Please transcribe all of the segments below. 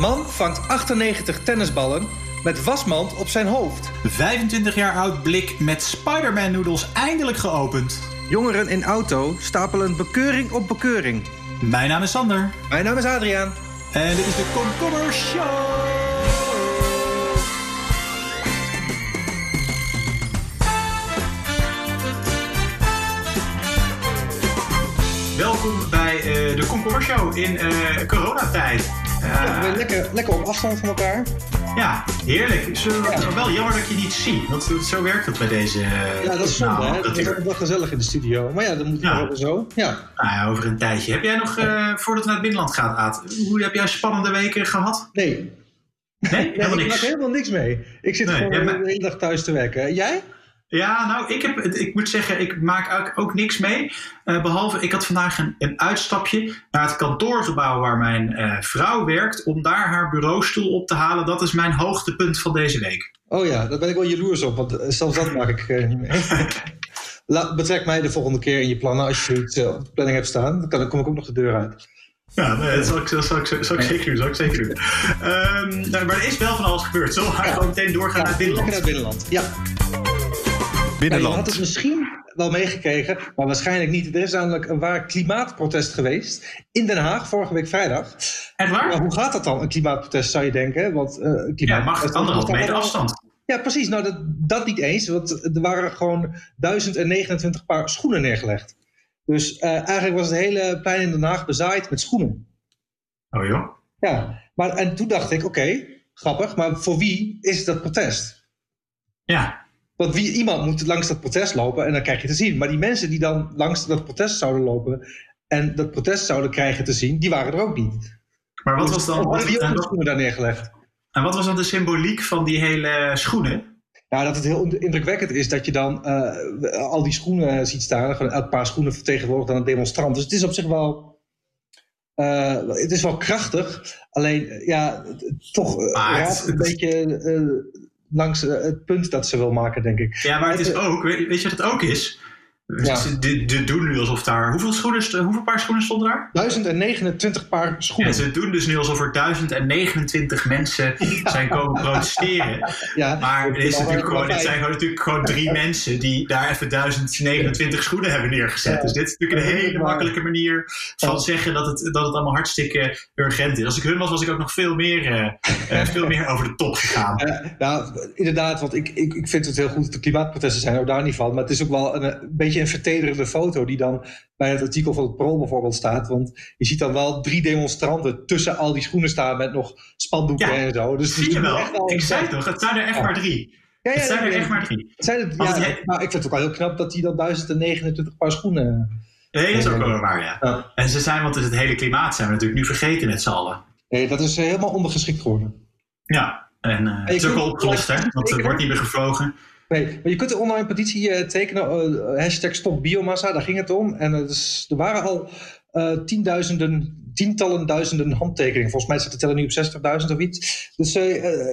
Man vangt 98 tennisballen met wasmand op zijn hoofd. 25 jaar oud blik met Spider-Man noedels eindelijk geopend. Jongeren in auto stapelen bekeuring op bekeuring. Mijn naam is Sander. Mijn naam is Adriaan. En dit is de Komkommer Show. Welkom bij uh, de Komkommer Show in uh, coronatijd. Ja, lekker, lekker op afstand van elkaar. Ja, heerlijk. Zo, ja. Wel jammer dat je niet ziet. Want zo werkt het bij deze. Ja, dat is zonde. hè? Dat is wel gezellig in de studio. Maar ja, dat moet ja. zo. Ja. Nou ja, over een tijdje. Heb jij nog, uh, voordat we naar het binnenland gaan, Aad, hoe heb jij spannende weken gehad? Nee. Nee, helemaal niks. Ik maak helemaal niks mee. Ik zit nee, gewoon de hele dag thuis te werken. Jij? Ja, nou, ik, heb, ik moet zeggen, ik maak ook, ook niks mee. Uh, behalve, ik had vandaag een, een, uitstapje naar het kantoorgebouw waar mijn uh, vrouw werkt. Om daar haar bureaustoel op te halen. Dat is mijn hoogtepunt van deze week. Oh ja, daar ben ik wel jaloers op. Want zelfs dat maak ik uh, niet mee. Betrek mij de volgende keer in je plannen als je iets op de planning hebt staan. Dan, kom ik ook nog de deur uit. Ja, nee, dat zal ik, zal ik, zal ik zeker doen. Zal ik zeker doen. Um, nou, maar er is wel van alles gebeurd. Ik ja. gewoon meteen doorgaan ja, naar het binnenland. naar het binnenland, ja. Binnenland. Ja, je had het misschien wel meegekregen, maar waarschijnlijk niet. Er is namelijk een waar klimaatprotest geweest in Den Haag vorige week vrijdag. En waar? hoe gaat dat dan, een klimaatprotest, zou je denken? Want, uh, klimaat, ja, mag anderhalf meter afstand. Ja, precies. Nou, dat, dat niet eens. Want er waren gewoon 1029 paar schoenen neergelegd. Dus uh, eigenlijk was het hele plein in Den Haag bezaaid met schoenen. Oh joh? Ja, maar en toen dacht ik, oké, okay, grappig, maar voor wie is dat protest? Ja. Want wie, iemand moet langs dat protest lopen en dan krijg je te zien. Maar die mensen die dan langs dat protest zouden lopen en dat protest zouden krijgen te zien, die waren er ook niet. Maar wat was dan... Wat, die schoenen daar neergelegd. En wat was dan de symboliek van die hele schoenen? Ja, dat het heel indrukwekkend is dat je dan uh, al die schoenen ziet staan. Gewoon elk paar schoenen vertegenwoordigt dan een demonstrant. Dus het is op zich wel... Uh, het is wel krachtig. Alleen, ja, toch uh, een beetje langs het punt dat ze wil maken, denk ik. Ja, maar het is ook, weet je wat het ook is? Ja. Ze doen nu alsof daar. Hoeveel, schoenen, hoeveel paar schoenen stonden daar? 1029 paar schoenen. En ze doen dus nu alsof er 1029 mensen zijn komen protesteren. Ja, maar het, is natuurlijk gewoon, het zijn gewoon, natuurlijk gewoon drie mensen die daar even 1029 schoenen hebben neergezet. Ja. Dus dit is natuurlijk een hele makkelijke manier van zeggen dat het, dat het allemaal hartstikke urgent is. Als ik hun was, was ik ook nog veel meer, uh, uh, veel meer over de top gegaan. Uh, nou, inderdaad, want ik, ik, ik vind het heel goed dat de klimaatprotesten zijn, ook daar niet van. Maar het is ook wel een, een beetje een vertederende foto die dan bij het artikel van het Pro bijvoorbeeld staat. Want je ziet dan wel drie demonstranten tussen al die schoenen staan met nog spandoeken ja, en zo. Dus zie je wel. Ik zei toch, het zijn er echt ja. maar drie. Ja, ja, het zijn er echt maar drie. Het zijn het, ja, het, maar ik vind het ook wel heel knap dat hij dan 1029 paar schoenen... Nee, dat is ook wel waar, ja. ja. En ze zijn, want het hele klimaat zijn we natuurlijk nu vergeten met z'n allen. Nee, dat is helemaal ondergeschikt geworden. Ja, en uh, het is ook al opgelost, hè? Want er wordt niet meer gevlogen. Nee, maar je kunt een online petitie uh, tekenen, uh, hashtag stop biomassa, daar ging het om. En uh, dus, er waren al tienduizenden, tientallen duizenden handtekeningen. Volgens mij zit de teller nu op 60.000 of iets. Dus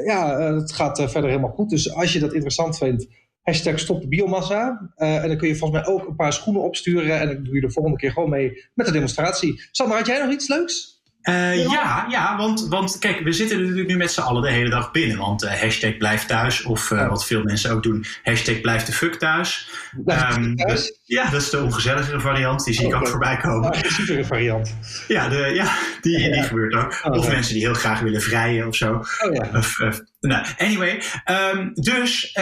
ja, het gaat verder helemaal goed. Dus als je dat interessant vindt, hashtag stop biomassa. en dan kun je volgens mij ook een paar schoenen opsturen. En dan doe je de volgende keer gewoon mee met de demonstratie. Sander, had jij nog iets leuks? Uh, ja, ja want, want kijk, we zitten natuurlijk nu met z'n allen de hele dag binnen. Want uh, hashtag blijf thuis, of uh, wat veel mensen ook doen, hashtag blijf de fuck thuis. Um, thuis? ja, dat is de ongezelligere variant, die zie oh, ik ook voorbij komen. De variant. Ja, de, ja die, ja. die gebeurt ook. Oh, of mensen die heel graag willen vrijen of zo. Oh, ja. of, nou, anyway, um, dus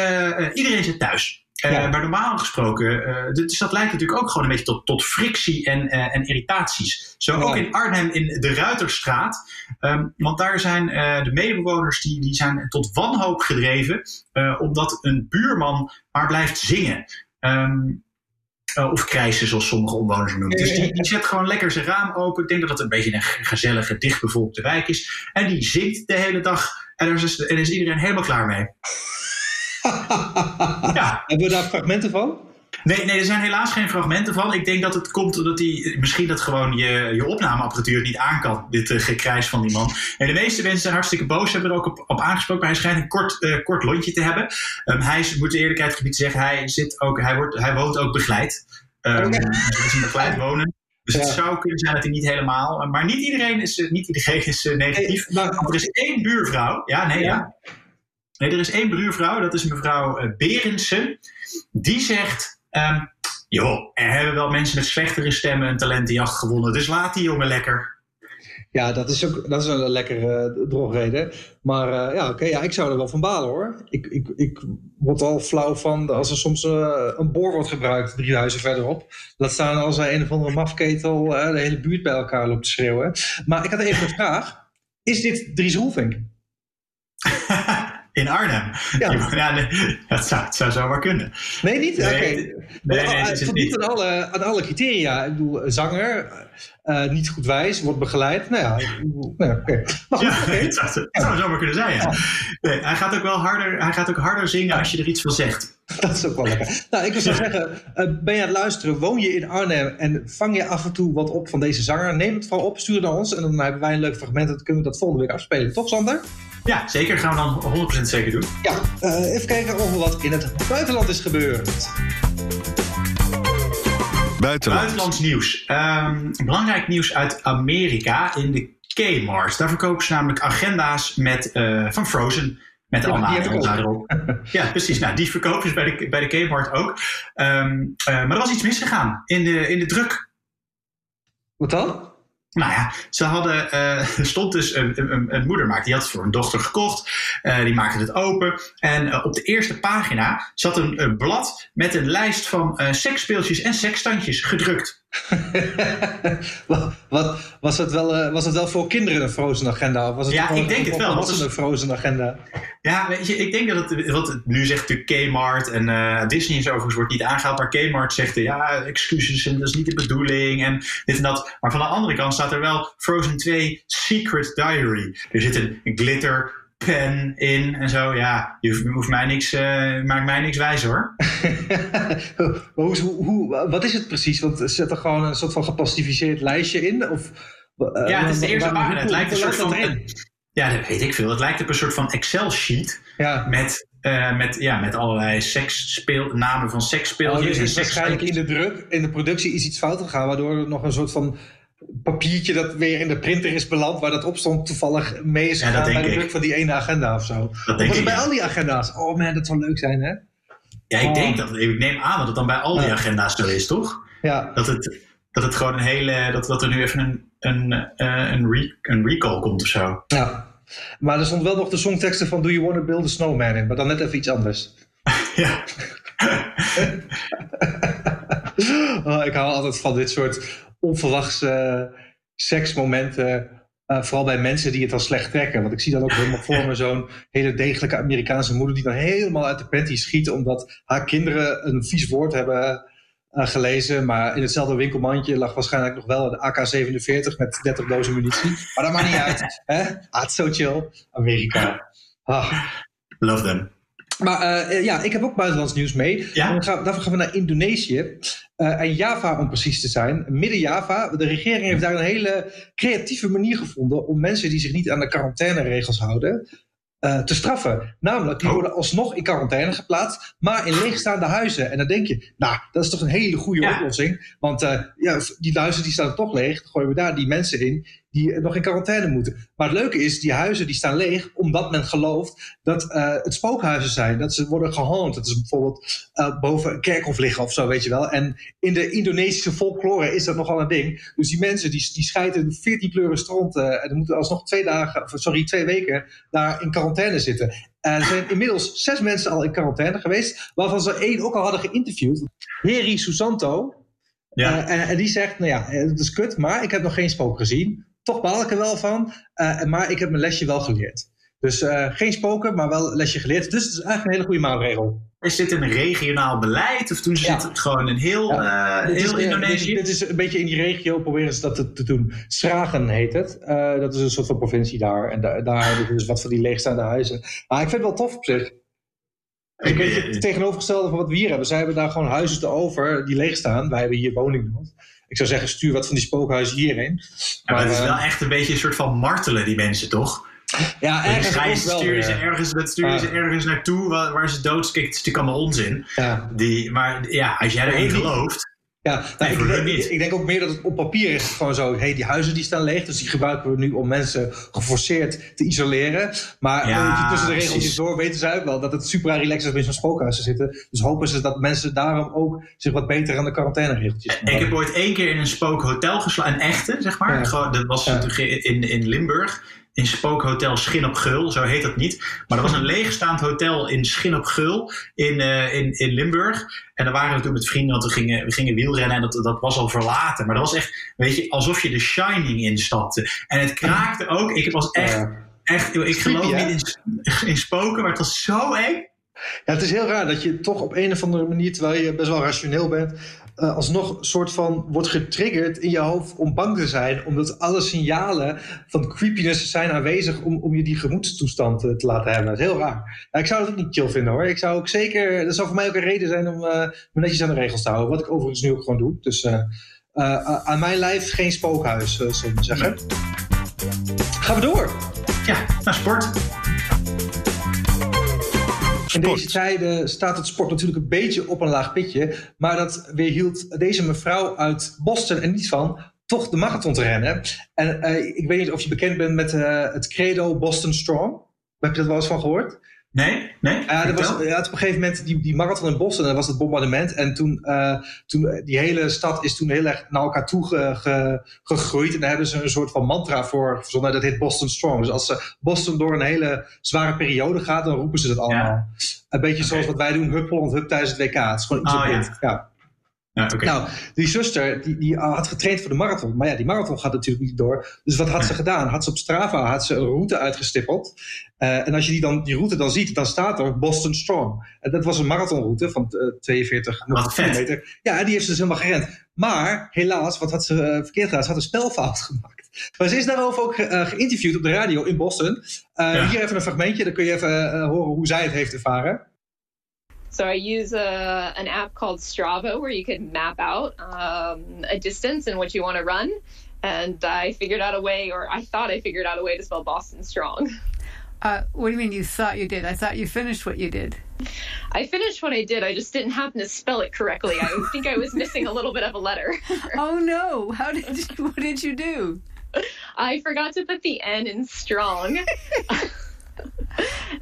iedereen zit thuis. Uh, ja. Maar normaal gesproken, uh, dus dat leidt natuurlijk ook gewoon een beetje tot, tot frictie en, uh, en irritaties. Zo ook in Arnhem in de Ruiterstraat. Um, want daar zijn de medebewoners die, die zijn tot wanhoop gedreven. omdat een buurman maar blijft zingen. Um, of krijsen, zoals sommige omwoners noemen. Dus die, die, zet gewoon lekker zijn raam open. Ik denk dat het een beetje een gezellige, dichtbevolkte wijk is. En die zingt de hele dag. En daar is, er is iedereen helemaal klaar mee. ja. Hebben we daar fragmenten van? Nee, nee, er zijn helaas geen fragmenten van. Ik denk dat het komt omdat hij misschien dat gewoon je, je opnameapparatuur niet aan kan. Dit uh, gekrijs van die man. En de meeste mensen zijn hartstikke boos, hebben er ook op, op aangesproken. Maar hij schijnt een kort, uh, kort lontje te hebben. Um, hij is, moet de eerlijkheid gebied zeggen, hij, zit ook, hij, wordt, hij woont ook begeleid. Um, okay. Hij is begeleid wonen. Dus het zou kunnen zijn dat hij niet helemaal. Maar niet iedereen is, niet iedereen is negatief. Hey, maar, er is één buurvrouw. Ja, nee, ja. Nee, er is één buurvrouw, dat is mevrouw Berendsen. Die zegt. Um, joh, er hebben wel mensen met slechtere stemmen een talentenjacht gewonnen. Dus laat die jongen lekker. Ja, dat is ook dat is een lekkere uh, drogreden. Maar uh, ja, oké, ja, ik zou er wel van balen hoor. Ik, ik, ik word al flauw van als er soms uh, een boor wordt gebruikt drie huizen verderop. Laat staan als er een of andere mafketel de hele buurt bij elkaar loopt te schreeuwen. Maar ik had even een vraag. Is dit Dries Roelvink? In Arnhem? Ja. ja nee, dat, zou, zou zomaar kunnen. Nee, niet? Oké. Okay. Nee, nee, nee, het voldoet aan alle, aan alle criteria. Ik bedoel, zanger, uh, niet goed wijs, wordt begeleid. Nou ja, nou, oké. Okay. Ja, het, zou, het zou zomaar kunnen zijn, ja. Nee, hij gaat ook wel harder, hij gaat ook harder zingen als je er iets van zegt. Dat is ook wel lekker. Nou, ik wil zeggen, uh, ben je aan het luisteren, woon je in Arnhem en vang je af en toe wat op van deze zanger, neem het vooral op, stuur het naar ons en dan hebben wij een leuk fragment en dan kunnen we dat volgende week afspelen. Toch, Sander? Ja, zeker. Gaan we dan 100% zeker doen. Ja, uh, even kijken of er wat in het buitenland is gebeurd. Buitenland. Buitenlands nieuws. Um, belangrijk nieuws uit Amerika in de Kmart. Daar verkopen ze namelijk agenda's met, uh, van Frozen. Met de ja, allemaal erop. ja, precies. Nou, die verkopen ze bij de, bij de Kmart ook. Um, uh, maar er was iets misgegaan in de, in de druk. Wat dan? Nou ja, ze hadden, uh, er stond dus een, een, een moedermaak, die had het voor een dochter gekocht. Uh, die maakte het open. En uh, op de eerste pagina zat een, een, blad met een lijst van seksspeeltjes en seksstandjes gedrukt. wat, was, het wel, uh, was het wel voor kinderen een Frozen agenda? Of was het ja, ik denk het wel. Wat is een Frozen agenda? Ja, weet je, ik denk dat het, wat het nu zegt de Kmart en uh, Disney is overigens wordt niet aangehaald, maar Kmart zegt ja, excuses en dat is niet de bedoeling en dit en dat. Maar van de andere kant staat er wel Frozen 2 Secret Diary. Er zit een glitter pen in en zo. Ja, je hoeft mij niks, uh, maakt mij niks wijs hoor. hoe, hoe, wat is het precies? Want zet er gewoon een soort van gepastificeerd lijstje in? Of, uh, ja, het is de eerste pagina. Het lijkt een soort van. Ja, dat weet ik veel. Het lijkt op een soort van Excel-sheet ja. met uh, met, ja, met allerlei namen van seksspeeltjes. Oh, dus en waarschijnlijk in de druk, in de productie is iets fout gegaan, waardoor er nog een soort van papiertje dat weer in de printer is beland, waar dat op stond, toevallig mee is gegaan bij de druk van die ene agenda of zo. Dat was het bij al die agenda's? Oh man, dat zou leuk zijn, hè? Ja, ik, denk dat, ik neem aan dat het dan bij al die agenda's zo is, toch? Ja. Dat het, dat het gewoon een hele. Dat, dat er nu even een, een, uh, een, re, een recall komt of zo. Ja. Maar er stond wel nog de songteksten van Do You Wanna Build a Snowman in, maar dan net even iets anders. ja. oh, ik hou altijd van dit soort onverwachte seksmomenten. Uh, vooral bij mensen die het al slecht trekken. Want ik zie dan ook helemaal voor me zo'n hele degelijke Amerikaanse moeder die dan helemaal uit de panty schiet omdat haar kinderen een vies woord hebben uh, gelezen. Maar in hetzelfde winkelmandje lag waarschijnlijk nog wel de AK-47 met 30 dozen munitie. Maar dat maakt niet uit. Hè? Ah, chill. Amerika. Ah. Love them. Maar uh, ja, ik heb ook buitenlands nieuws mee. Ja? Gaan, daarvoor gaan we naar Indonesië. Uh, en Java om precies te zijn. Midden Java. De regering heeft daar een hele creatieve manier gevonden om mensen die zich niet aan de quarantaineregels houden. Uh, te straffen. Namelijk, die oh. worden alsnog in quarantaine geplaatst, maar in leegstaande huizen. En dan denk je, nou, dat is toch een hele goede ja. oplossing. Want ja, die huizen die staan toch leeg. Dan gooien we daar die mensen in die nog in quarantaine moeten. Maar het leuke is, die huizen die staan leeg omdat men gelooft dat uh, het spookhuizen zijn. Dat ze worden gehoond. Dat is bijvoorbeeld uh, boven een kerkhof liggen of zo, weet je wel. En in de Indonesische folklore is dat nogal een ding. Dus die mensen die, die schijten 14 kleuren stront en dan moeten alsnog twee dagen, sorry, twee weken daar in quarantaine zitten. er zijn inmiddels zes mensen al in quarantaine geweest, waarvan ze één ook al hadden geïnterviewd. Heri Susanto. Ja. En, en, die zegt, nou ja, het is kut, maar ik heb nog geen spook gezien toch baal ik er wel van. Uh, maar ik heb mijn lesje wel geleerd. Dus uh, geen spoken, maar wel lesje geleerd. Dus het is eigenlijk een hele goede maatregel. Is dit een regionaal beleid? Of doen ze ja. dit gewoon in heel, ja. uh, heel is, Indonesië? Dit, dit, is een beetje in die regio proberen ze dat te, te doen. Schragen heet het. Uh, dat is een soort van provincie daar. En da daar hebben ze dus wat van die leegstaande huizen. Maar ik vind het wel tof op zich. Ik weet het tegenovergestelde van wat we hier hebben. Zij hebben daar gewoon huizen te over die leeg staan. Wij hebben hier woningen ik zou zeggen, stuur wat van die spookhuizen hierheen. Maar, het is wel echt een beetje een soort van martelen, die mensen, toch? Ja, ergens stuur je ze ergens, dat stuur je ze ergens naartoe waar, waar ze doodskikt. Het is natuurlijk allemaal onzin. Ja. Die, maar ja, als jij erin gelooft... Ja, nou, ik, denk, ik, denk ook meer dat het op papier is gewoon zo. hey, die huizen die staan leeg, dus die gebruiken we nu om mensen geforceerd te isoleren. Maar ja, tussen de regeltjes door weten ze ook wel dat het super relaxed is om in zo'n spookhuis te zitten. Dus hopen ze dat mensen daarom ook zich wat beter aan de quarantaineregeltjes Ik heb ooit één keer in een spookhotel geslapen, een echte zeg maar. Dat was in, in Limburg in Spookhotel Schin op Geul, zo heet dat niet. Maar er was een leegstaand hotel in Schin op Geul in, uh, in, in Limburg. En daar waren we toen met vrienden, want we gingen, we gingen wielrennen en dat, dat was al verlaten. Maar dat was echt, weet je, alsof je de Shining instapte. En het kraakte ook. Ik was echt, echt ik geloof niet in, in spoken, maar het was zo eng. Ja, het is heel raar dat je toch op een of andere manier, terwijl je best wel rationeel bent, uh, alsnog soort van wordt getriggerd in je hoofd om bang te zijn. Omdat alle signalen van creepiness zijn aanwezig om, om je die gemoedstoestand te, te laten hebben. Dat is heel raar. Ja, ik zou dat ook niet chill vinden hoor. Ik zou ook zeker, dat zou voor mij ook een reden zijn om uh, me netjes aan de regels te houden. Wat ik overigens nu ook gewoon doe. Dus uh, aan mijn lijf geen spookhuis, zullen we zeggen. Gaan we door. Ja, naar sport. In deze tijden staat het sport natuurlijk een beetje op een laag pitje. Maar dat weerhield deze mevrouw uit Boston en niet van toch de marathon te rennen. En uh, ik weet niet of je bekend bent met uh, het credo Boston Strong. Heb je dat wel eens van gehoord? Nee, nee. Ja, er was, ja, op een gegeven moment die, die marathon in Boston, dat was het bombardement. En toen, uh, toen, die hele stad is toen heel erg naar elkaar toe ge, gegroeid. En daar hebben ze een soort van mantra voor verzonnen. Dat heet Boston Strong. Dus als ze Boston door een hele zware periode gaat, dan roepen ze dat allemaal. Een beetje zoals wat wij doen, Hup Holland Hup tijdens het WK. Het is gewoon iets oh, ja. ja. Ja, Nou, die zuster die, die had getraind voor de marathon. Maar ja, die marathon gaat natuurlijk niet door. Dus wat had ze gedaan? Had ze op Strava had ze een route uitgestippeld. Uh, en als je die, dan, die route dan ziet, dan staat er Boston Strong. En dat was een marathonroute van uh, 42 kilometer. Ja, die heeft ze dus helemaal gerend. Maar helaas, wat had ze uh, verkeerd gedaan? Ze had een spelfout gemaakt. Maar ze is daarover ook geïnterviewd op de radio in Boston. Ja. Hier even een fragmentje, dan kun je even horen hoe zij het heeft ervaren. So I use a, an app called Strava where you can map out um, a distance and what you want to run. And I figured out a way, or I thought I figured out a way to spell Boston strong. Uh, what do you mean you thought you did? I thought you finished what you did. I finished what I did. I just didn't happen to spell it correctly. I think I was missing a little bit of a letter. oh no! How did you, what did you do? I forgot to put the N in strong.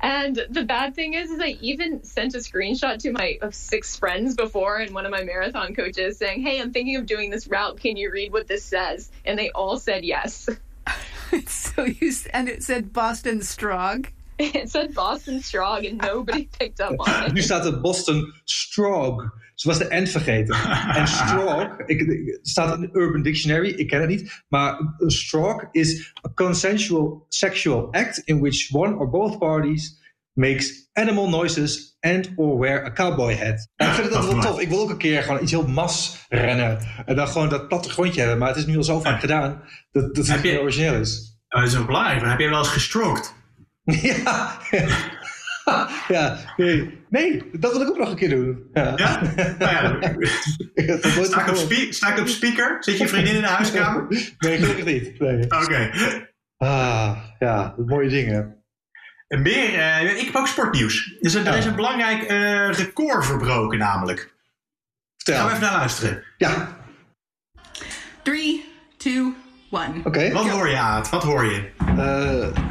And the bad thing is, is I even sent a screenshot to my six friends before, and one of my marathon coaches saying, "Hey, I'm thinking of doing this route. Can you read what this says?" And they all said yes. so you and it said Boston Strong. It said Boston Strong and nobody picked up on it. You staat er Boston Strong. Ze was de N vergeten. en stroke, ik, staat in de Urban Dictionary, ik ken het niet. Maar een stroke is a consensual sexual act in which one or both parties makes animal noises and or wear a cowboy hat. ik vind het wel tof. Ik wil ook een keer gewoon iets heel mas rennen. En dan gewoon dat platte grondje hebben. Maar het is nu al zo vaak gedaan dat, dat het niet origineel is. Oh, dat is ook belangrijk. Heb je wel eens gestroked? ja. ja, nee. nee, dat wil ik ook nog een keer doen. Ja? ja? Nou ja, sta, ik op sta ik op speaker? Zit je vriendin in de huiskamer? nee, gelukkig niet. Nee. Oké. Ah, ja, mooie dingen. En meer, uh, ik heb ook sportnieuws. Dus er, is een belangrijk uh, record verbroken namelijk. Vertel. Gaan we even naar luisteren. Ja. 3, 2, 1. Oké. Wat hoor je, Aad? Wat hoor je? Uh,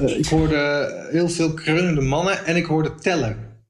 Uh, ik hoorde heel veel kreunende mannen en ik hoorde tellen.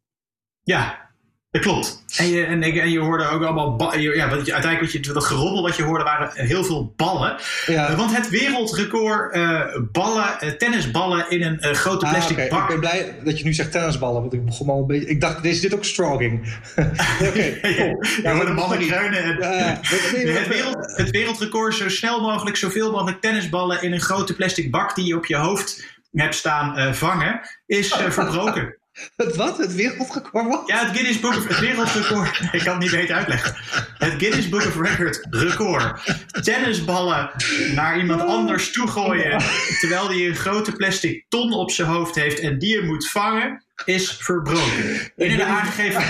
Ja, dat klopt. En je, en, en je hoorde ook allemaal. Ja, wat je, uiteindelijk wat je, dat geroddel wat je hoorde waren heel veel ballen. Ja. Uh, want het wereldrecord uh, ballen, uh, tennisballen in een grote ah, plastic ah, bak. Ik ben blij dat je nu zegt tennisballen, want ik begon al een beetje. Ik dacht, is dit ook strogging? Oké, okay, cool. ja, ja, de mannen kruinen. het, wereld, het wereldrecord zo snel mogelijk, zoveel mogelijk tennisballen in een grote plastic bak die je op je hoofd hebt staan vangen, is verbroken. Het wat? Het wereldrecord wat? Ja, het Guinness Book of het wereldrecord. Ik kan het niet beter uitleggen. Het Guinness Book of Record record. Tennisballen naar iemand anders toegooien terwijl hij een grote plastic ton op zijn hoofd heeft en die je moet vangen, is verbroken. In de aangegeven.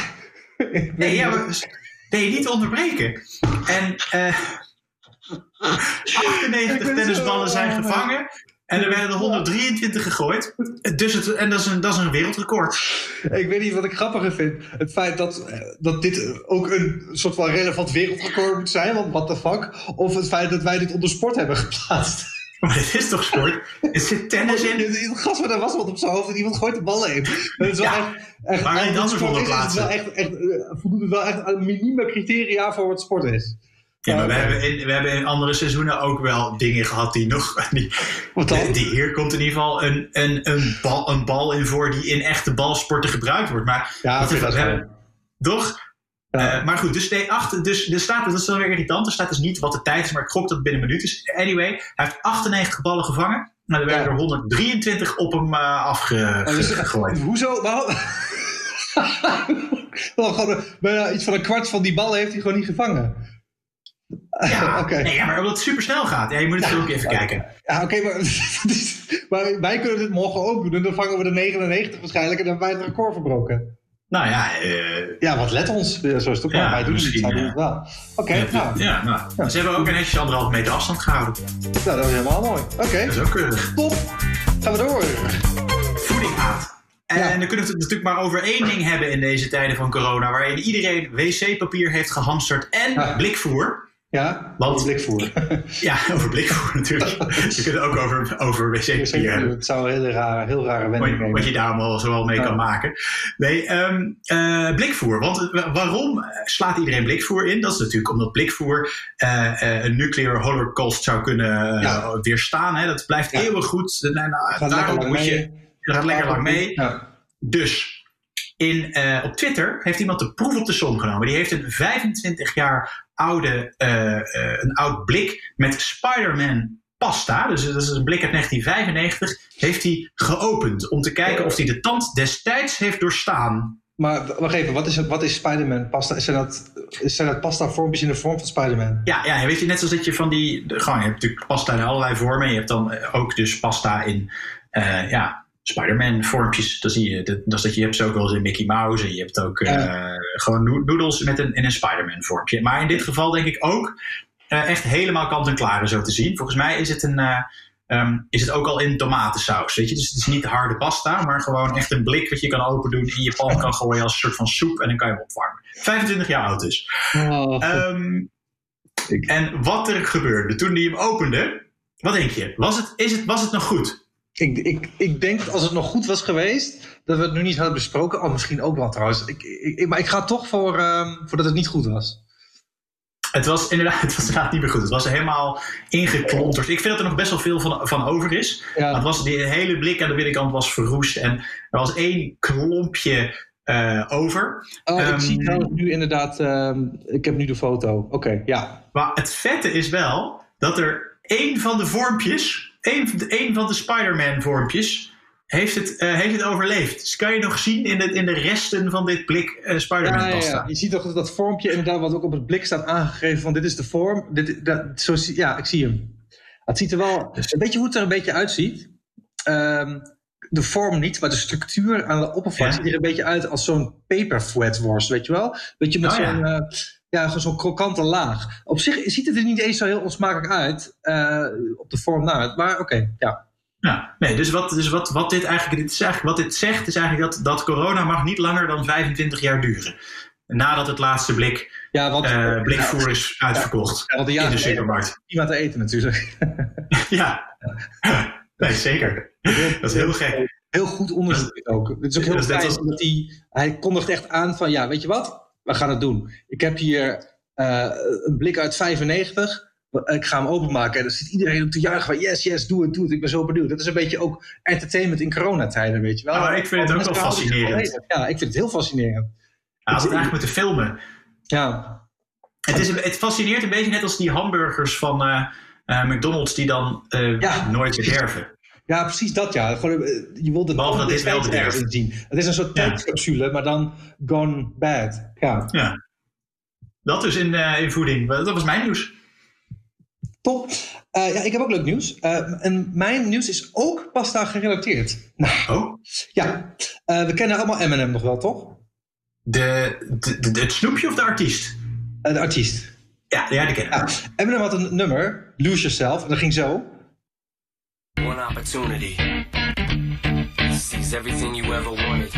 Nee, ja, nee, niet onderbreken. En uh, 98 tennisballen zijn gevangen. En er werden er 123 gegooid. Dus het, en dat is, een, dat is een wereldrecord. Ik weet niet wat ik grappiger vind. Het feit dat, dat dit ook een soort van relevant wereldrecord moet zijn. Want what the fuck. Of het feit dat wij dit onder sport hebben geplaatst. Maar dit is toch sport? Er zit tennis in. Het gast met een wasmand op zijn hoofd en iemand gooit de bal heen. Dat is wel Ja, echt, echt, het anders sport onder is, is plaatsen. wel echt, echt, eh, voldoet het wel echt aan criteria voor wat sport is. Ja, maar we hebben, in, we hebben in andere seizoenen ook wel dingen gehad die nog. Die, Wat dan? die, hier komt in ieder geval een, een, een, bal, een bal in voor die in echte balsporten gebruikt wordt. Maar Ja, dat is hebben- toch? Ja. Eh, maar goed, dus, nee, acht, dus er staat, dat is dan weer irritant. Er staat dus niet wat de tijd is, maar ik gok dat het binnen een minuut is. Anyway, hij heeft 98 ballen gevangen. Nou, er werden Ja. er 123 op hem dus- afgegooid. Hoezo? Waarom? Wel gewoon bijna iets van een kwart van die ballen heeft hij gewoon niet gevangen. Ja, nee, ja, maar omdat het super snel gaat. Ja, je moet het filmpje even kijken. Ja, oké, maar, maar wij kunnen dit morgen ook doen. En dan vangen we de 99 waarschijnlijk en dan hebben wij het record verbroken. Nou ja, eh, Ja, wat let ons. Zo is het ook. Ja, wij doen het niet, misschien, zij doen het wel. Oké, nou, ja, nou, ze hebben ook een netjes anderhalf meter afstand gehouden. nou, dat is helemaal mooi. Oké, Dat is ook keurig. top. Gaan we door. Voeding haat. En Ja. dan kunnen we het natuurlijk maar over één ding hebben in deze tijden van corona. Waarin iedereen wc-papier heeft gehamsterd en Ja. blikvoer. Ja, Want- blikvoer. Ja, over blikvoer natuurlijk. We kunnen ook over, over wc-papier hebben. Het zou een hele rare, heel rare wending Wat, nemen. wat je daar allemaal zoal mee Ja. kan maken. Nee, ehm, eh, blikvoer. Want eh, waarom slaat iedereen blikvoer in? Dat is natuurlijk omdat blikvoer eh, een nuclear holocaust zou kunnen Ja. weerstaan. Hè? Dat blijft Ja. eeuwig goed. Nou, nou, daarom moet je, dat gaat lekker lang mee. Dus in, op Twitter heeft iemand de proef op de som genomen. Die heeft een 25 jaar oude, eh, eh, een oud blik met Spider-Man pasta. Dus dat is een blik uit 1995. Heeft hij geopend om te kijken of hij de tand destijds heeft doorstaan. Maar wacht even, wat is, wat is Spider-Man pasta? Zijn dat, zijn dat pasta vormpjes in de vorm van Spider-Man? Ja, ja, weet je, net zoals dat je van die. de- Gewoon, je hebt natuurlijk pasta in allerlei vormen. Je hebt dan eh, ook dus pasta in. ja, Spider-Man vormpjes. Dat zie je. Dat, dat is dat je hebt ze ook wel eens in Mickey Mouse. En je hebt ook eh, Ja. gewoon noe- noedels met een, in een Spider-Man vormpje. Maar in dit geval denk ik ook eh, echt helemaal kant en klare zo te zien. Volgens mij is het een. eh, ehm, is het ook al in tomatensaus, weet je? Dus het is niet harde pasta, maar gewoon echt een blik wat je kan open doen, in je pan kan gooien als een soort van soep en dan kan je hem opwarmen. 25 jaar oud dus. Oh, Ehm, Ik- en wat er gebeurde toen hij hem opende, wat denk je? Was het, is het, was het nog goed? Ik, ik, ik denk dat als het nog goed was geweest, dat we het nu niet hadden besproken. Oh, misschien ook wel trouwens. Ik, ik, maar ik ga toch voor, ehm, voor dat het niet goed was. Het was inderdaad, het was inderdaad niet meer goed. Het was helemaal ingeklonterd. Ik vind dat er nog best wel veel van, van over is. Ja. Het was, die hele blik aan de binnenkant was verroest. En er was één klompje eh, over. Oh, Ehm, ik zie trouwens nu inderdaad, ehm, ik heb nu de foto. Oké, ja. Maar het vette is wel dat er één van de vormpjes, één, van de- één van de Spider-Man vormpjes, heeft het, eh, heeft het overleefd. Dus kan je nog zien in de, in de resten van dit blik eh, Spider-Man Ja, ja, pasta. ja. Je ziet toch dat, dat vormpje inderdaad wat ook op het blik staat aangegeven van dit is de vorm. Dit, dat, zo, ja, ik zie hem. Het ziet er wel... Dus- Weet je hoe het er een beetje uitziet? Ehm, de vorm niet, maar de structuur aan de oppervlak Ja. ziet er een beetje uit als zo'n paperflatworst, weet je wel? Weet je, met Oh, zo'n... eh, ja, gewoon zo'n krokante laag. Op zich ziet het er niet eens zo heel onsmakelijk uit, eh, op de vorm na. Maar oké, ja. Ja, nee, dus wat, dus wat, wat, dit eigenlijk, dit is eigenlijk, wat dit zegt, is eigenlijk dat, dat corona mag niet langer dan 25 jaar duren. Nadat het laatste blik, Ja, want, eh, blikvoer is uitverkocht ja, want een in de supermarkt. prima te eten natuurlijk. Ja, nee, zeker. Dat is heel gek. Heel goed onderzoek ook. Het is ook heel Dat net fijn als- dat hij, hij kondigt echt aan van ja, weet je wat? We gaan het doen. Ik heb hier eh, een blik uit 95. Ik ga hem openmaken en dan zit iedereen ook te juichen van yes, yes, doe het, doe het. Ik ben zo benieuwd. Dat is een beetje ook entertainment in coronatijden, weet je wel. Maar ik vind het ook wel fascinerend. Ja, ik vind het heel fascinerend. Ja, als het eigenlijk moeten filmen. Ja, Het, is, het fascineert een beetje net als die hamburgers van eh, eh, McDonald's die dan Ja. nooit bederven. ja precies dat ja. Gewoon, eh, je wilt de Behalve dat dit wel zien. Het is een soort Ja. tijdcapsule, maar dan gone bad. Ja, Ja. Dat dus in, eh, in voeding. Dat was mijn nieuws. top. Eh, ja, ik heb ook leuk nieuws. Eh, en mijn nieuws is ook pasta gerelateerd. Nou, Oh, ja. Eh, we kennen allemaal Eminem nog wel, toch? de, de, de- het snoepje of de artiest? Eh, de artiest. Ja, ja die ken ik. Ja, Eminem had een nummer, Lose Yourself, en dat ging zo. One opportunity. Seize everything you ever wanted.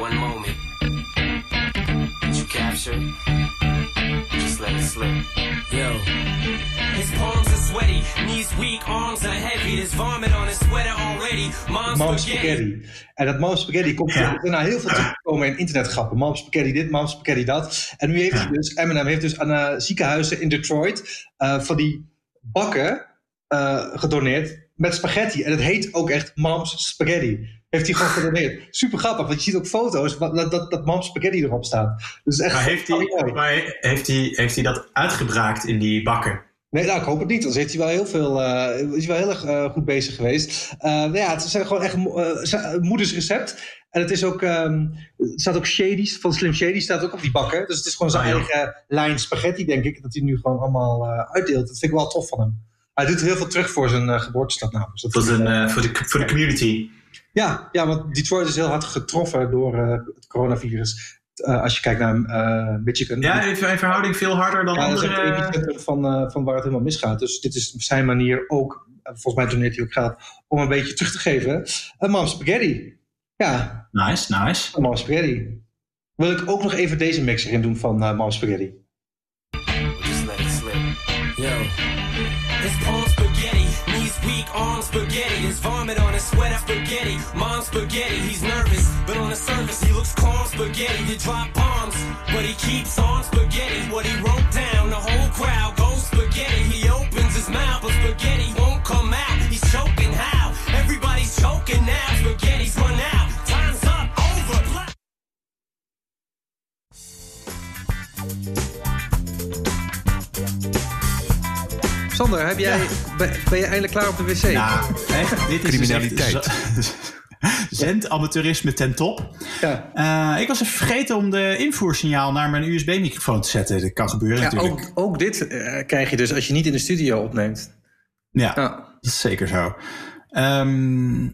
One moment. That you captured. Just let it slip. Yo. His palms are sweaty, knees weak, arms are heavy. There's vomit on his sweater already. Mom's, Mom spaghetti. Spaghetti. En dat Mom Spaghetti komt Ja. er nou heel veel teruggekomen in internetgrappen. Mom Spaghetti dit, Mom Spaghetti dat. En nu heeft hij dus, Eminem heeft dus aan eh, ziekenhuizen in Detroit eh, van die bakken eh, gedoneerd met spaghetti. En het heet ook echt Mom's Spaghetti. Heeft hij gewoon gedoneerd. Super grappig, want je ziet ook foto's dat, dat, dat Mom's Spaghetti erop staat. Dus echt Maar heeft hij, maar heeft, hij, heeft hij dat uitgebraakt in die bakken? Nee, nou, ik hoop het niet. Anders heeft hij wel heel veel, eh, is hij wel heel erg eh, goed bezig geweest. Nou ja, het is gewoon echt moeders recept. En het is ook, ehm, staat ook Shady's, van Slim Shady staat ook op die bakken. Dus het is gewoon zijn Ah, eigen lijn spaghetti, denk ik. Dat hij nu gewoon allemaal uitdeelt. Dat vind ik wel tof van hem. Hij doet heel veel terug voor zijn eh, geboortestad namelijk. Dus dat Voor, eh, eh, voor, de, voor de community. ja, ja, want Detroit is heel hard getroffen door eh, het coronavirus. Eh, als je kijkt naar eh, Michigan. Ja, in in verhouding veel harder dan Ja, dat is echt andere... het epicentrum van, eh, van waar het helemaal misgaat. Dus dit is zijn manier ook, volgens mij doneert hij ook geld, om een beetje terug te geven. Een Mom Spaghetti. Ja, Nice, nice. een Mom Spaghetti. Wil ik ook nog even deze mix erin doen van uh, Mom Spaghetti. Just let it slip. Yo. His palms spaghetti, knees weak, arms spaghetti. His vomit on his sweat sweater spaghetti. Mom's spaghetti, he's nervous, but on the surface he looks calm spaghetti. To drop bombs, but he keeps on spaghetti. What he wrote down, the whole crowd goes spaghetti. He opens his mouth, but spaghetti won't come out. Heb jij, ben, ben je eindelijk klaar op de wc? Nou, echt, dit is Criminaliteit. Dus echt Zendamateurisme ten top. ja. Eh, ik was even vergeten om de invoersignaal naar mijn USB-microfoon te zetten. Dat kan gebeuren Ja, natuurlijk. ook, ook dit eh, krijg je dus als je niet in de studio opneemt. Ja, Ja. dat is zeker zo. Ehm,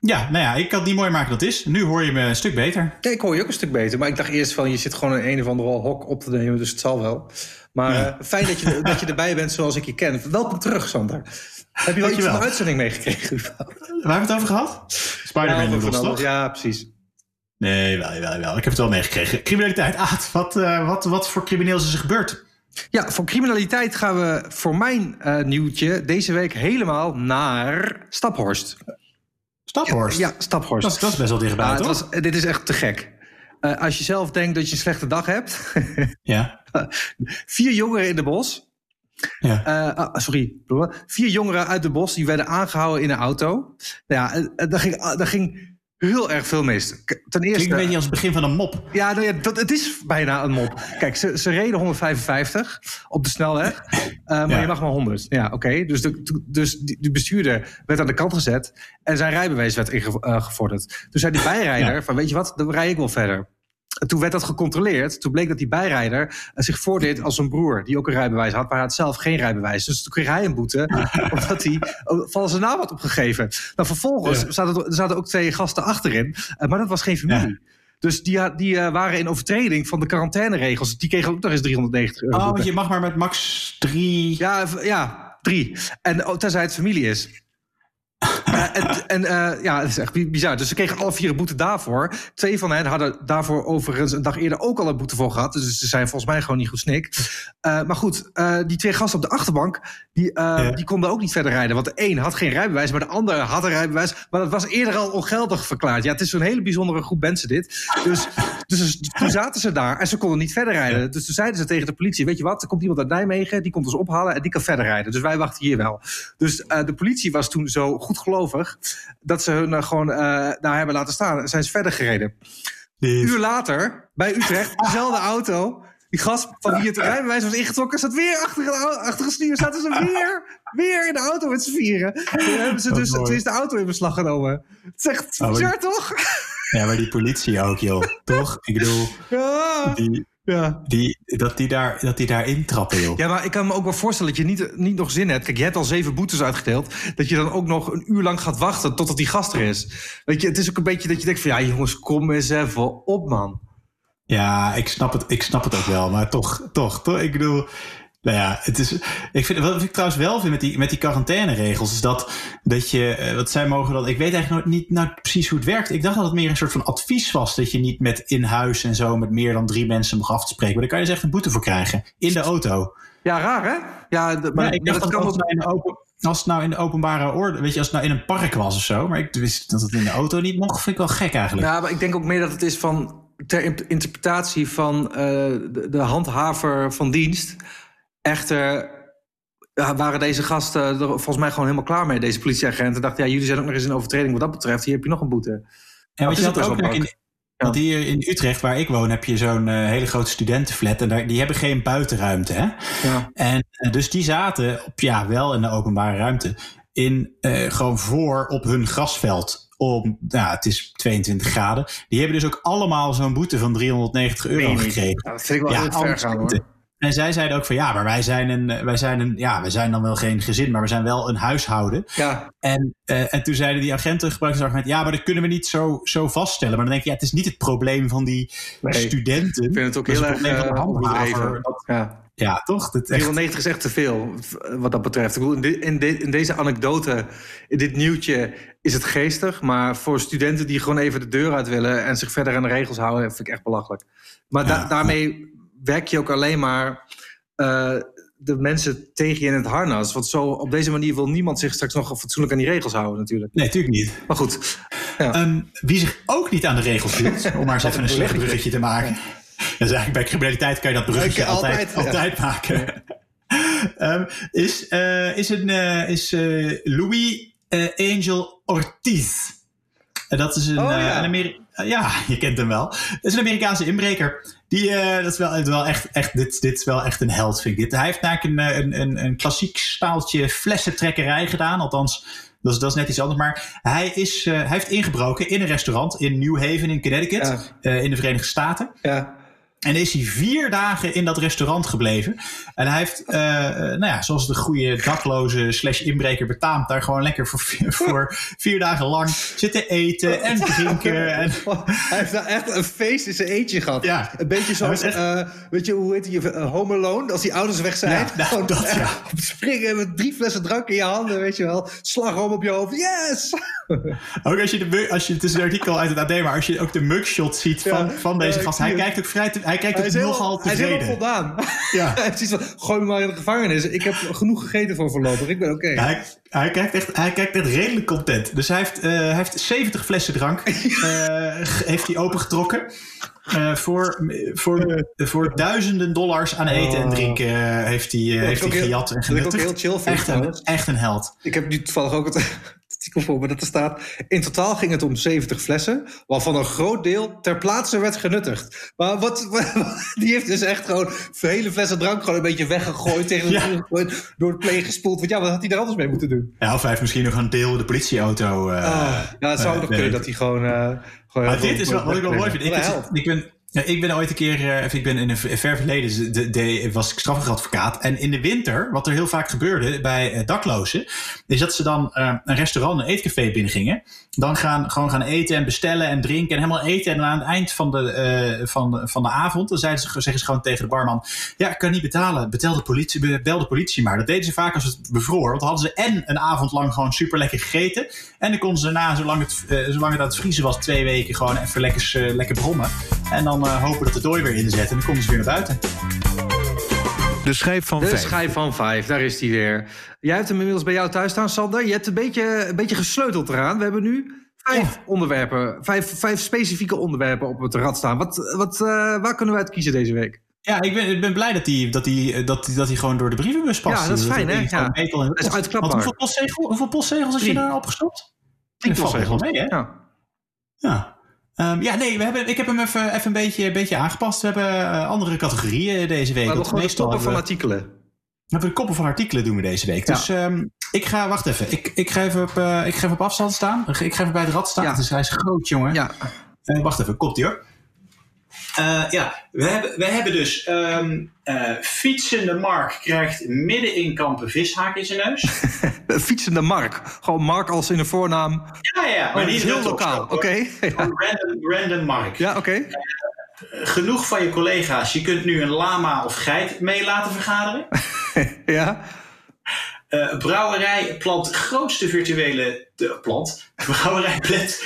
ja, nou ja, ik kan het niet mooi maken dat het is. Nu hoor je me een stuk beter. Ja, ik hoor je ook een stuk beter. Maar ik dacht eerst van, je zit gewoon in een of andere hok op te nemen, dus het zal wel. Maar Ja. eh, fijn dat je, dat je erbij bent zoals ik je ken. Welkom terug, Sander. Heb je wel iets van de uitzending meegekregen? Waar hebben we het over gehad? Spider-Man van toch? Ja, precies. Nee, wel, wel, wel. Ik heb het wel meegekregen. Criminaliteit. Aad, wat, eh, wat, wat voor crimineels is er gebeurd? Ja, voor criminaliteit gaan we voor mijn eh, nieuwtje deze week helemaal naar Staphorst. Staphorst. Ja, Staphorst. Dat, is, dat is best wel dichtbij, het toch? was, dit is echt te gek. Als je zelf denkt dat je een slechte dag hebt. Ja. vier jongeren in de bos. ja. Eh, ah, sorry. Vier jongeren uit de bos die werden aangehouden in een auto. Nou ja, eh, eh, daar ging, ah, daar ging heel erg veel mis. Ten Klinkt eerste. een beetje als het begin van een mop. Ja, nou ja dat, het is bijna een mop. Kijk, ze, ze reden 155 op de snelweg, maar Ja. je mag maar 100. Ja, oké. Dus, de, dus die, die bestuurder werd aan de kant gezet en zijn rijbewijs werd ingevorderd. Toen zei die bijrijder Ja. van, weet je wat, dan rij ik wel verder. En toen werd dat gecontroleerd. Toen bleek dat die bijrijder eh, zich voordeed als een broer die ook een rijbewijs had, maar hij had zelf geen rijbewijs. Dus toen kreeg hij een boete omdat hij oh, van zijn naam had opgegeven. Nou, vervolgens Ja. zaten, zaten ook twee gasten achterin, eh, maar dat was geen familie. Dus die, ha- die eh, waren in overtreding van de quarantaineregels. Die kregen ook nog eens 390 euro. Oh, boete. want je mag maar met max drie... Ja, ja, drie. En oh, tenzij het familie is. Eh, en en eh, ja, het is echt bi- bizar. Dus ze kregen alle vier een boete daarvoor. Twee van hen hadden daarvoor overigens een dag eerder ook al een boete voor gehad. Dus ze zijn volgens mij gewoon niet goed snik. Eh, maar goed, die twee gasten op de achterbank, die, Ja. die konden ook niet verder rijden. Want de een had geen rijbewijs, maar de ander had een rijbewijs. Maar dat was eerder al ongeldig verklaard. Ja, het is zo'n hele bijzondere groep mensen dit. Dus, dus toen zaten ze daar en ze konden niet verder rijden. Dus toen zeiden ze tegen de politie, weet je wat, er komt iemand uit Nijmegen, die komt ons ophalen en die kan verder rijden. Dus wij wachten hier wel. Dus eh, de politie was toen zo goedgelovig dat ze hun eh, gewoon eh, daar hebben laten staan. En zijn ze verder gereden. Een uur later, bij Utrecht, dezelfde auto. Die gast van wie het rijbewijs was ingetrokken, zat weer achter au- achter het stuur. Zaten ze weer, weer in de auto met z'n vieren. Toen hebben ze Oh, dus toen is de auto in beslag genomen. Het is echt maar bizar, toch? Ja, maar die politie ook, joh. Toch? Ik bedoel, Ja. die, ja. die, dat, die daar, dat die daar intrappen, joh. Ja, maar ik kan me ook wel voorstellen dat je niet, niet nog zin hebt. Kijk, je hebt al zeven boetes uitgedeeld. Dat je dan ook nog een uur lang gaat wachten totdat die gast er is. Weet je, het is ook een beetje dat je denkt van... Ja, jongens, kom eens even op, man. Ja, ik snap het, ik snap het ook wel, maar toch, toch, toch. Ik bedoel, nou ja, het is. Ik vind, wat ik trouwens wel vind met die, met die quarantaineregels, is dat, dat je, eh, wat zij mogen dan. Ik weet eigenlijk nog niet nou, precies hoe het werkt. Ik dacht dat het meer een soort van advies was, dat je niet met in huis en zo met meer dan drie mensen mag afspreken. Maar daar kan je dus echt een boete voor krijgen in de auto. Ja, raar hè? Ja, de- maar ik dacht dat dat, kan als, ook. het nou in de open, als het nou in de openbare orde, weet je, als het nou in een park was of zo, maar ik wist dat het in de auto niet mocht, vind ik wel gek eigenlijk. Ja, maar ik denk ook meer dat het is van ter in- interpretatie van eh, de, de handhaver van dienst. Echter ja, waren deze gasten er volgens mij gewoon helemaal klaar mee, deze politieagenten. Dachten, ja, jullie zijn ook nog eens in overtreding wat dat betreft. Hier heb je nog een boete. En wat je dus ook ook in, want hier in Utrecht, waar ik woon, heb je zo'n eh, hele grote studentenflat. En daar, die hebben geen buitenruimte. Hè? Ja. En eh, dus die zaten op, ja, wel in de openbare ruimte. In, eh, gewoon voor op hun grasveld. Om, nou, het is 22 graden. Die hebben dus ook allemaal zo'n boete van 390 euro gekregen. Ja, dat vind ik wel heel ver gaan hoor. En zij zeiden ook van ja, maar wij zijn een, eh, wij zijn een, ja, we zijn dan wel geen gezin, maar we zijn wel een huishouden. Ja, En, eh, en toen zeiden die agenten gebruikten het argument, ja, maar dat kunnen we niet zo, zo vaststellen. Maar dan denk je, ja, het is niet het probleem van die Nee, studenten. ik vind het ook heel erg probleem van de eh, handhaver. Ja. Ja, toch? Dat echt, 390 is echt te veel, wat dat betreft. Ik bedoel, in, de- in, de- in deze anekdote, in dit nieuwtje, is het geestig. Maar voor studenten die gewoon even de deur uit willen... en zich verder aan de regels houden, vind ik echt belachelijk. Maar da- daarmee werk je ook alleen maar eh, de mensen tegen je in het harnas. Want zo, op deze manier wil niemand zich straks nog fatsoenlijk aan die regels houden natuurlijk. nee, natuurlijk niet. Maar goed, Ehm, wie zich ook niet aan de regels hield, om maar eens even een slecht bruggetje te maken. Dat is eigenlijk bij criminaliteit kan je dat bruggetje Ja, altijd, altijd, altijd, ja. maken. Ehm, is, eh, is, een, eh, is Louis Angel Ortiz. En dat is een, Oh, ja. een Ameri- ja, je kent hem wel. Dat is een Amerikaanse inbreker. Die, eh, dat is wel, wel echt, echt, dit, dit is wel echt een held, vind ik. Dit. Hij heeft eigenlijk een, eh, een, een, een klassiek staaltje flessentrekkerij gedaan. Althans, dat is, dat is net iets anders. Maar hij, is, eh, hij heeft ingebroken in een restaurant in New Haven in Connecticut. Ja. eh, in de Verenigde Staten. ja. En is hij vier dagen in dat restaurant gebleven. En hij heeft, eh, eh, nou ja, zoals de goede dakloze slash inbreker betaamt, daar gewoon lekker voor, vier- voor vier dagen lang zitten eten en drinken. En, Hij heeft daar echt een feest in zijn eentje gehad. Ja. Een beetje zoals, echt- eh, weet je, hoe heet die, eh, Home Alone, als die ouders weg zijn. Ja, nou, dat, ja. Springen met drie flessen drank in je handen, weet je wel. Slagroom op je hoofd, yes! ook als je, de, als je, het is een artikel uit het AD, maar als je ook de mugshot ziet van, Ja, van deze gast, hij kijkt ook vrij, te- hij kijkt Hij ook is, helemaal, nogal hij is helemaal voldaan. Ja. zoiets van, gooi me maar in de gevangenis. Ik heb genoeg gegeten voor voorlopig, ik ben oké. Hij, hij, kijkt echt, hij kijkt echt redelijk content. Dus hij heeft, eh, hij heeft 70 flessen drank. eh, heeft hij opengetrokken. Eh, voor, voor, voor duizenden dollars aan eten en drinken eh, heeft hij, heeft hij gejat en wat ik ook heel chill vind echt, een, echt een held. Ik heb nu toevallig ook het, voor me dat er staat. In totaal ging het om 70 flessen, waarvan een groot deel ter plaatse werd genuttigd. Maar wat, die heeft dus echt gewoon hele flessen drank gewoon een beetje weggegooid, tegen de Ja. gegooid, door het pleeg gespoeld. Want ja, wat had hij er anders mee moeten doen? Ja, of hij heeft misschien nog een deel de politieauto. eh, Ah, ja, het zou eh, nog nee. kunnen dat hij gewoon... eh, gewoon Maar dit is wel, wat ik wel mooi vind. Ik, held. ik ben, ik ben ooit een keer, eh, ik ben in een ver ver verleden, de, de, was ik strafrechtadvocaat. En in de winter, wat er heel vaak gebeurde bij eh, daklozen, is dat ze dan eh, een restaurant, een eetcafé binnengingen. Dan gaan, gewoon gaan eten en bestellen en drinken en helemaal eten. En aan het eind van de, van van de avond, dan zeiden ze, zeggen ze gewoon tegen de barman, ja, ik kan niet betalen, betel de politie, be- bel de politie maar. Dat deden ze vaak als het bevroor. Want dan hadden ze en een avond lang gewoon super lekker gegeten. En dan konden ze daarna, zolang het, zolang het vriezen was, twee weken gewoon even lekker, lekker brommen. En dan eh, hopen dat de dooi weer inzet. En dan konden ze weer naar buiten. De schijf van De vijf. schijf van vijf, daar is hij weer. Jij hebt hem inmiddels bij jou thuis staan, Sander. Je hebt een beetje, een beetje gesleuteld eraan. We hebben nu vijf onderwerpen, vijf, vijf specifieke onderwerpen op het rad staan. Wat, wat, eh, waar kunnen we uit kiezen deze week? Ja, ik ben, ik ben blij dat hij dat die, dat, die- dat die gewoon door de brievenbus past. Ja, dat is fijn, hè? Ja. de Dat is uitklapbaar. Want hoeveel, postzegel, hoeveel postzegels had je Drie. daar opgestopt? Echt wel mee, hè? Ja. Ja. Ehm, ja, nee, we hebben, ik heb hem even, even een, beetje, een beetje aangepast. We hebben eh, andere categorieën deze week. We hebben de meestal toppen van artikelen. We hebben de koppen van artikelen doen we deze week. Ja. Dus ehm, ik ga, wacht even. Ik, ik, ga even op, eh, ik ga even op afstand staan. Ik ga even bij het rad staan. Ja. Dus hij is groot, jongen. Ja. Eh, wacht even, komt ie hoor. Eh, ja, we hebben, we hebben dus ehm eh, fietsende Mark krijgt midden in kampen vishaak in zijn neus. Eh, Fietsende Mark. Gewoon Mark als in de voornaam. ja, ja, Maar die is heel lokaal. Oké. Gewoon Random, random Mark. Ja, oké. genoeg van je collega's. Je kunt nu een lama of geit mee laten vergaderen. Ja? Eh, brouwerij plant grootste virtuele de, plant. Brouwerij plant.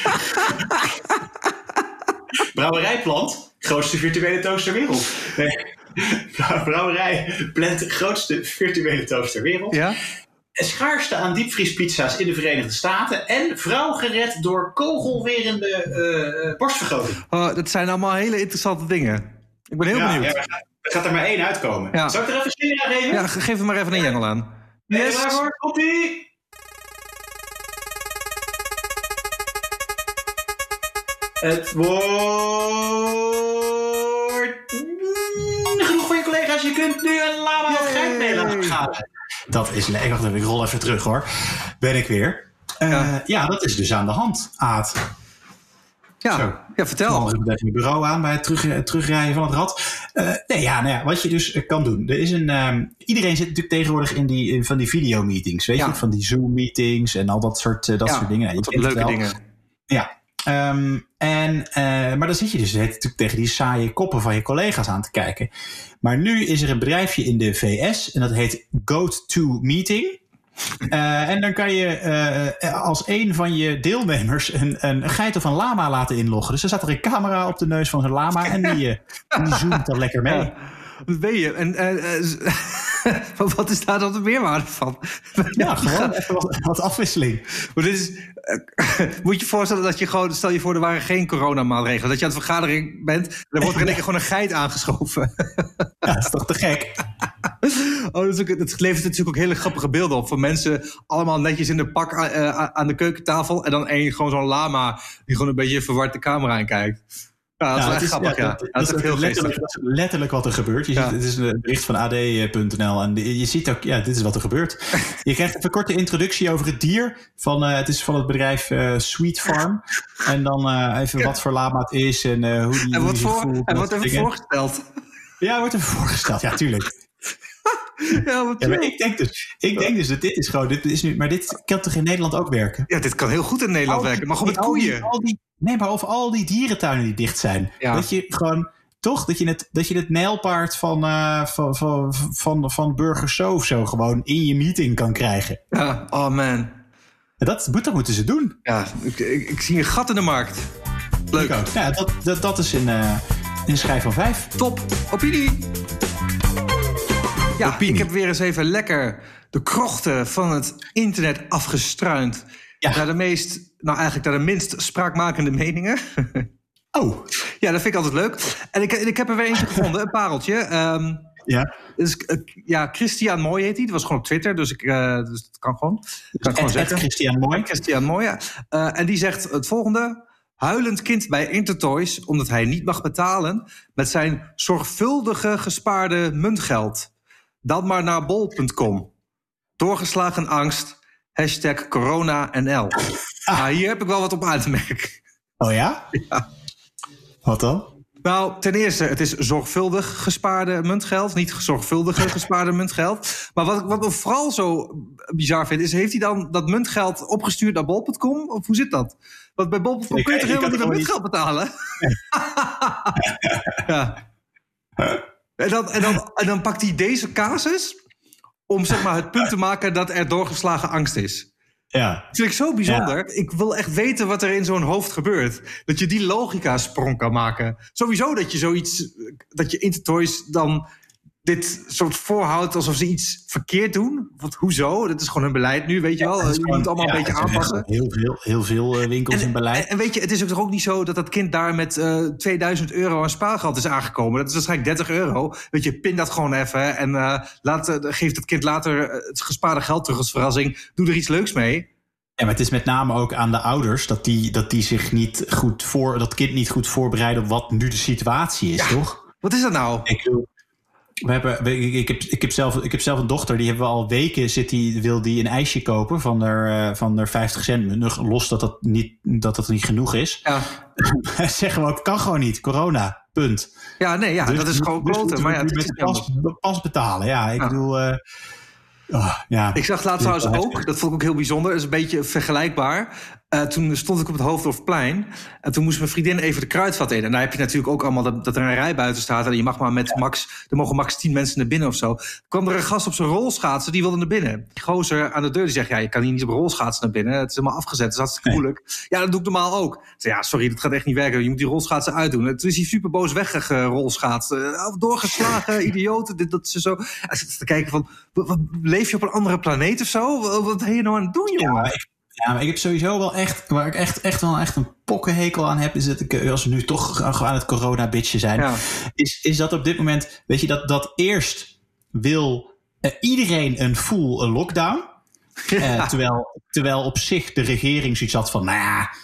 brouwerij plant grootste virtuele toast ter wereld. Nee. Brouwerij plant grootste virtuele toast ter wereld. Ja? Schaarste aan diepvriespizza's in de Verenigde Staten. En vrouw gered door kogelwerende eh, borstvergroting. Oh, dat zijn allemaal hele interessante dingen. Ik ben heel Ja, benieuwd. ja, er gaat- er maar één uitkomen. Ja. Zal ik er even sfeer aan geven? Ja, ge- geef er maar even een jengel aan. Yes. klaar voor? Komt-ie! Het wordt... je. Je kunt nu een lama of geit mee laten gaan. Dat is lekker. Wacht even, ik rol even terug hoor. Ben ik weer. Eh, Ja. ja. dat is dus aan de hand, Aad. Zo. Ja, ja Dan vertel. ik even mijn bureau aan bij het terug, terugrijden van het rad. Eh, nee, ja, nou ja, wat je dus eh, kan doen. Er is een, ehm, iedereen zit natuurlijk tegenwoordig in die, in van die videomeetings. Weet Ja. je, van die Zoom-meetings en al dat soort, dat Ja, soort dingen. Nou, je leuke dingen. Ja. Ehm, en, eh, maar dan zit je dus natuurlijk tegen die saaie koppen van je collega's aan te kijken. Maar nu is er een bedrijfje in de VS en dat heet GoToMeeting. Eh en dan kan je eh, als een van je deelnemers een, een geit of een lama laten inloggen. Dus er staat er een camera op de neus van zo'n lama en die, die zoomt dan lekker mee. Dat je. En wat- is daar dan de meerwaarde van? Ja, gewoon even wat, wat afwisseling. Maar dit is, eh, moet je je voorstellen dat je gewoon, stel je voor, er waren geen coronamaatregelen. Dat je aan het vergadering bent, en dan wordt er in één keer gewoon een geit aangeschoven. Ja, dat is toch te gek? Oh, dat, is ook, dat levert natuurlijk ook hele grappige beelden op. Van mensen allemaal netjes in de pak eh, eh, aan de keukentafel. En dan één gewoon zo'n lama die gewoon een beetje verward de camera in kijkt. Ja, dat is echt grappig, ja. dat- dat is dat heel letterlijk, geestig. dat is letterlijk wat er gebeurt. Je ziet, het is een bericht van AD.nl en je ziet ook, ja, dit is wat er gebeurt. Je krijgt even een korte introductie over het dier. Van, eh, het is van het bedrijf eh, Sweet Farm. En dan eh, even wat voor lama het is en hoe die, En zich voor, voelt. en wordt dingen. voorgesteld. Ja, wordt even voorgesteld. Ja, tuurlijk. Ja, wat Ja, maar ik denk dus, ik denk dus dat dit is gewoon, dit is nu, maar dit kan toch in Nederland ook werken? ja, dit kan heel goed in Nederland Al die- werken. Maar gewoon met die- koeien. al die, nee, maar of al die dierentuinen die dicht zijn. Ja. Dat je gewoon, toch, dat je het, dat je het nijlpaard van, eh, van, van, van, van Burger So of zo gewoon in je meeting kan krijgen. Ja, oh man. En dat, dat moeten ze doen. Ja, ik, ik, ik zie een gat in de markt. Leuk. Ja, dat, dat, dat is een, eh, een schijf van vijf. Top. Opinie. Ja, ik heb weer eens even lekker de krochten van het internet afgestruind. Ja. Naar de meest, nou eigenlijk naar de minst spraakmakende meningen. Oh, ja, dat vind ik altijd leuk. En ik, ik heb er weer eentje gevonden, een pareltje. Ehm, ja. dus, ja, Christian Mooi heet hij. Dat was gewoon op Twitter, dus, ik, eh, dus dat kan gewoon. Dat kan gewoon zeggen. Christian Mooi. Christian Mooi, ja. Eh, en die zegt het volgende. Huilend kind bij Intertoys omdat hij niet mag betalen met zijn zorgvuldige gespaarde muntgeld. Dan maar naar bol.com. Doorgeslagen angst. Hashtag CoronaNL. Nou, hier heb ik wel wat op aan te merken. Oh ja? Wat dan? Nou, ten eerste, het is zorgvuldig gespaarde muntgeld. Niet zorgvuldige gespaarde muntgeld. Maar wat, ik- wat me vooral zo bizar vind, is... heeft hij dan dat muntgeld opgestuurd naar bol.com? Of hoe zit dat? Want bij bol.com kun je toch helemaal niet gewoon muntgeld betalen? ja. En dan, en, dan, en dan pakt hij deze casus... om zeg maar, het punt te maken dat er doorgeslagen angst is. Ja. Dat vind ik zo bijzonder. Ik wil echt weten wat er in zo'n hoofd gebeurt. Dat je die logica sprong kan maken. Sowieso dat je zoiets, dat je Intertoys dan dit soort voorhoudt alsof ze iets verkeerd doen. Want hoezo? Dat is gewoon hun beleid nu, weet je wel. Het je moet allemaal ja, een beetje het aanpassen. Heel veel, heel veel eh, winkels in beleid. En, en weet je, het is ook toch ook niet zo dat dat kind daar met eh 2000 euro aan spaargeld is aangekomen. Dat is waarschijnlijk 30 euro. Weet je, pin dat gewoon even en eh, laat, eh, geef dat kind later het gespaarde geld terug als verrassing. Doe er iets leuks mee. Ja, maar het is met name ook aan de ouders dat die, dat die zich niet goed voor, dat kind niet goed voorbereiden op wat nu de situatie is, toch? Wat is dat nou? Ik, we hebben, we- ik, heb, ik, heb zelf, ik heb zelf een dochter, die hebben we al weken zit die, wil die een ijsje kopen van haar, eh, van haar 50 cent. Los dat dat niet, dat dat niet genoeg is. Ja. Zeggen we ook, kan gewoon niet. Corona, punt. Ja, nee, ja, Dus- dat is gewoon dus kloten. moeten Maar ja, het is pas, pas betalen. Ja, ik Ja. bedoel... oh, ja. Ik zag laatst trouwens ook, dat vond ik ook heel bijzonder, is een beetje vergelijkbaar. Uh, toen stond ik op het Hoofddorfplein. En toen moest mijn vriendin even de kruidvat in. En daar heb je natuurlijk ook allemaal dat, dat er een rij buiten staat. En je mag maar met max, er mogen max 10 mensen naar binnen of zo. kwam er een gast op zijn rolschaatsen, die wilde naar binnen. Die gozer aan de deur die zegt, ja, je kan hier niet op rolschaatsen naar binnen. Het is helemaal afgezet, het is hartstikke moeilijk. Ja, dat doe ik normaal ook. Zei, ja, sorry, dat gaat echt niet werken. Je moet die rolschaatsen uitdoen. Toen is hij super boos weggerolschaatst. Uh, doorgeslagen, idioten, dit, dat ze zo. Hij zit te kijken van, wat, leef je op een andere planeet of zo? Wat, wat ben je nou aan het doen, jongen? Ja, ja, maar ik heb sowieso wel echt, waar ik echt, echt wel echt een pokkenhekel aan heb, is dat ik, als we nu toch gewoon aan het corona-bitje zijn, is, is dat op dit moment, weet je, dat, dat eerst wil uh, iedereen een full lockdown. Ja. Uh, terwijl, terwijl op zich de regering zoiets had van, nou ja,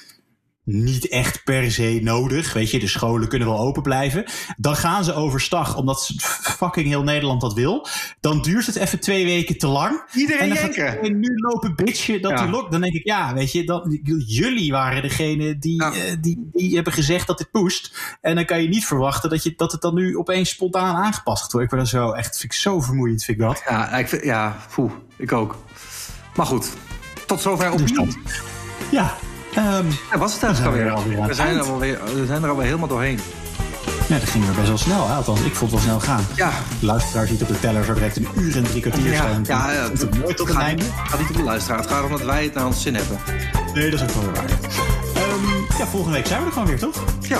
niet echt per se nodig. Weet je, de scholen kunnen wel open blijven. Dan gaan ze overstag, omdat fucking heel Nederland dat wil. Dan duurt het even twee weken te lang. Iedereen en dan nu lopen bitchen dat ja. die lock. Dan denk ik, ja, weet je, dat, jullie waren degene die, ja. uh, die, die hebben gezegd dat dit poest. En dan kan je niet verwachten dat, je, dat het dan nu opeens spontaan aangepast wordt. Ik word er zo echt, vind ik zo vermoeiend, vind ik dat. Ja, ik vind, ja, poeh, ik ook. Maar goed, tot zover op dus Ja, Um, ja, was het eigenlijk alweer? We zijn, er alweer, we zijn er alweer helemaal doorheen. Ja, dat ging weer best wel snel. Hè? Althans, ik vond het wel snel gaan. Ja. De luisteraar ziet op de teller zo direct een uur en drie kwartier ja, staan. Ja, ja het, het nooit tot het einde. Het gaat niet om de luisteraar. Het gaat om dat wij het naar ons zin hebben. Nee, dat is ook wel weer waar. Um, ja, volgende week zijn we er gewoon weer, toch? Ja.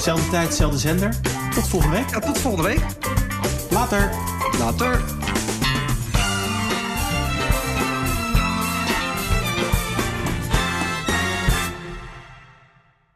Zelfde tijd, zelfde zender. Tot volgende week. Ja, tot volgende week. Later. Later.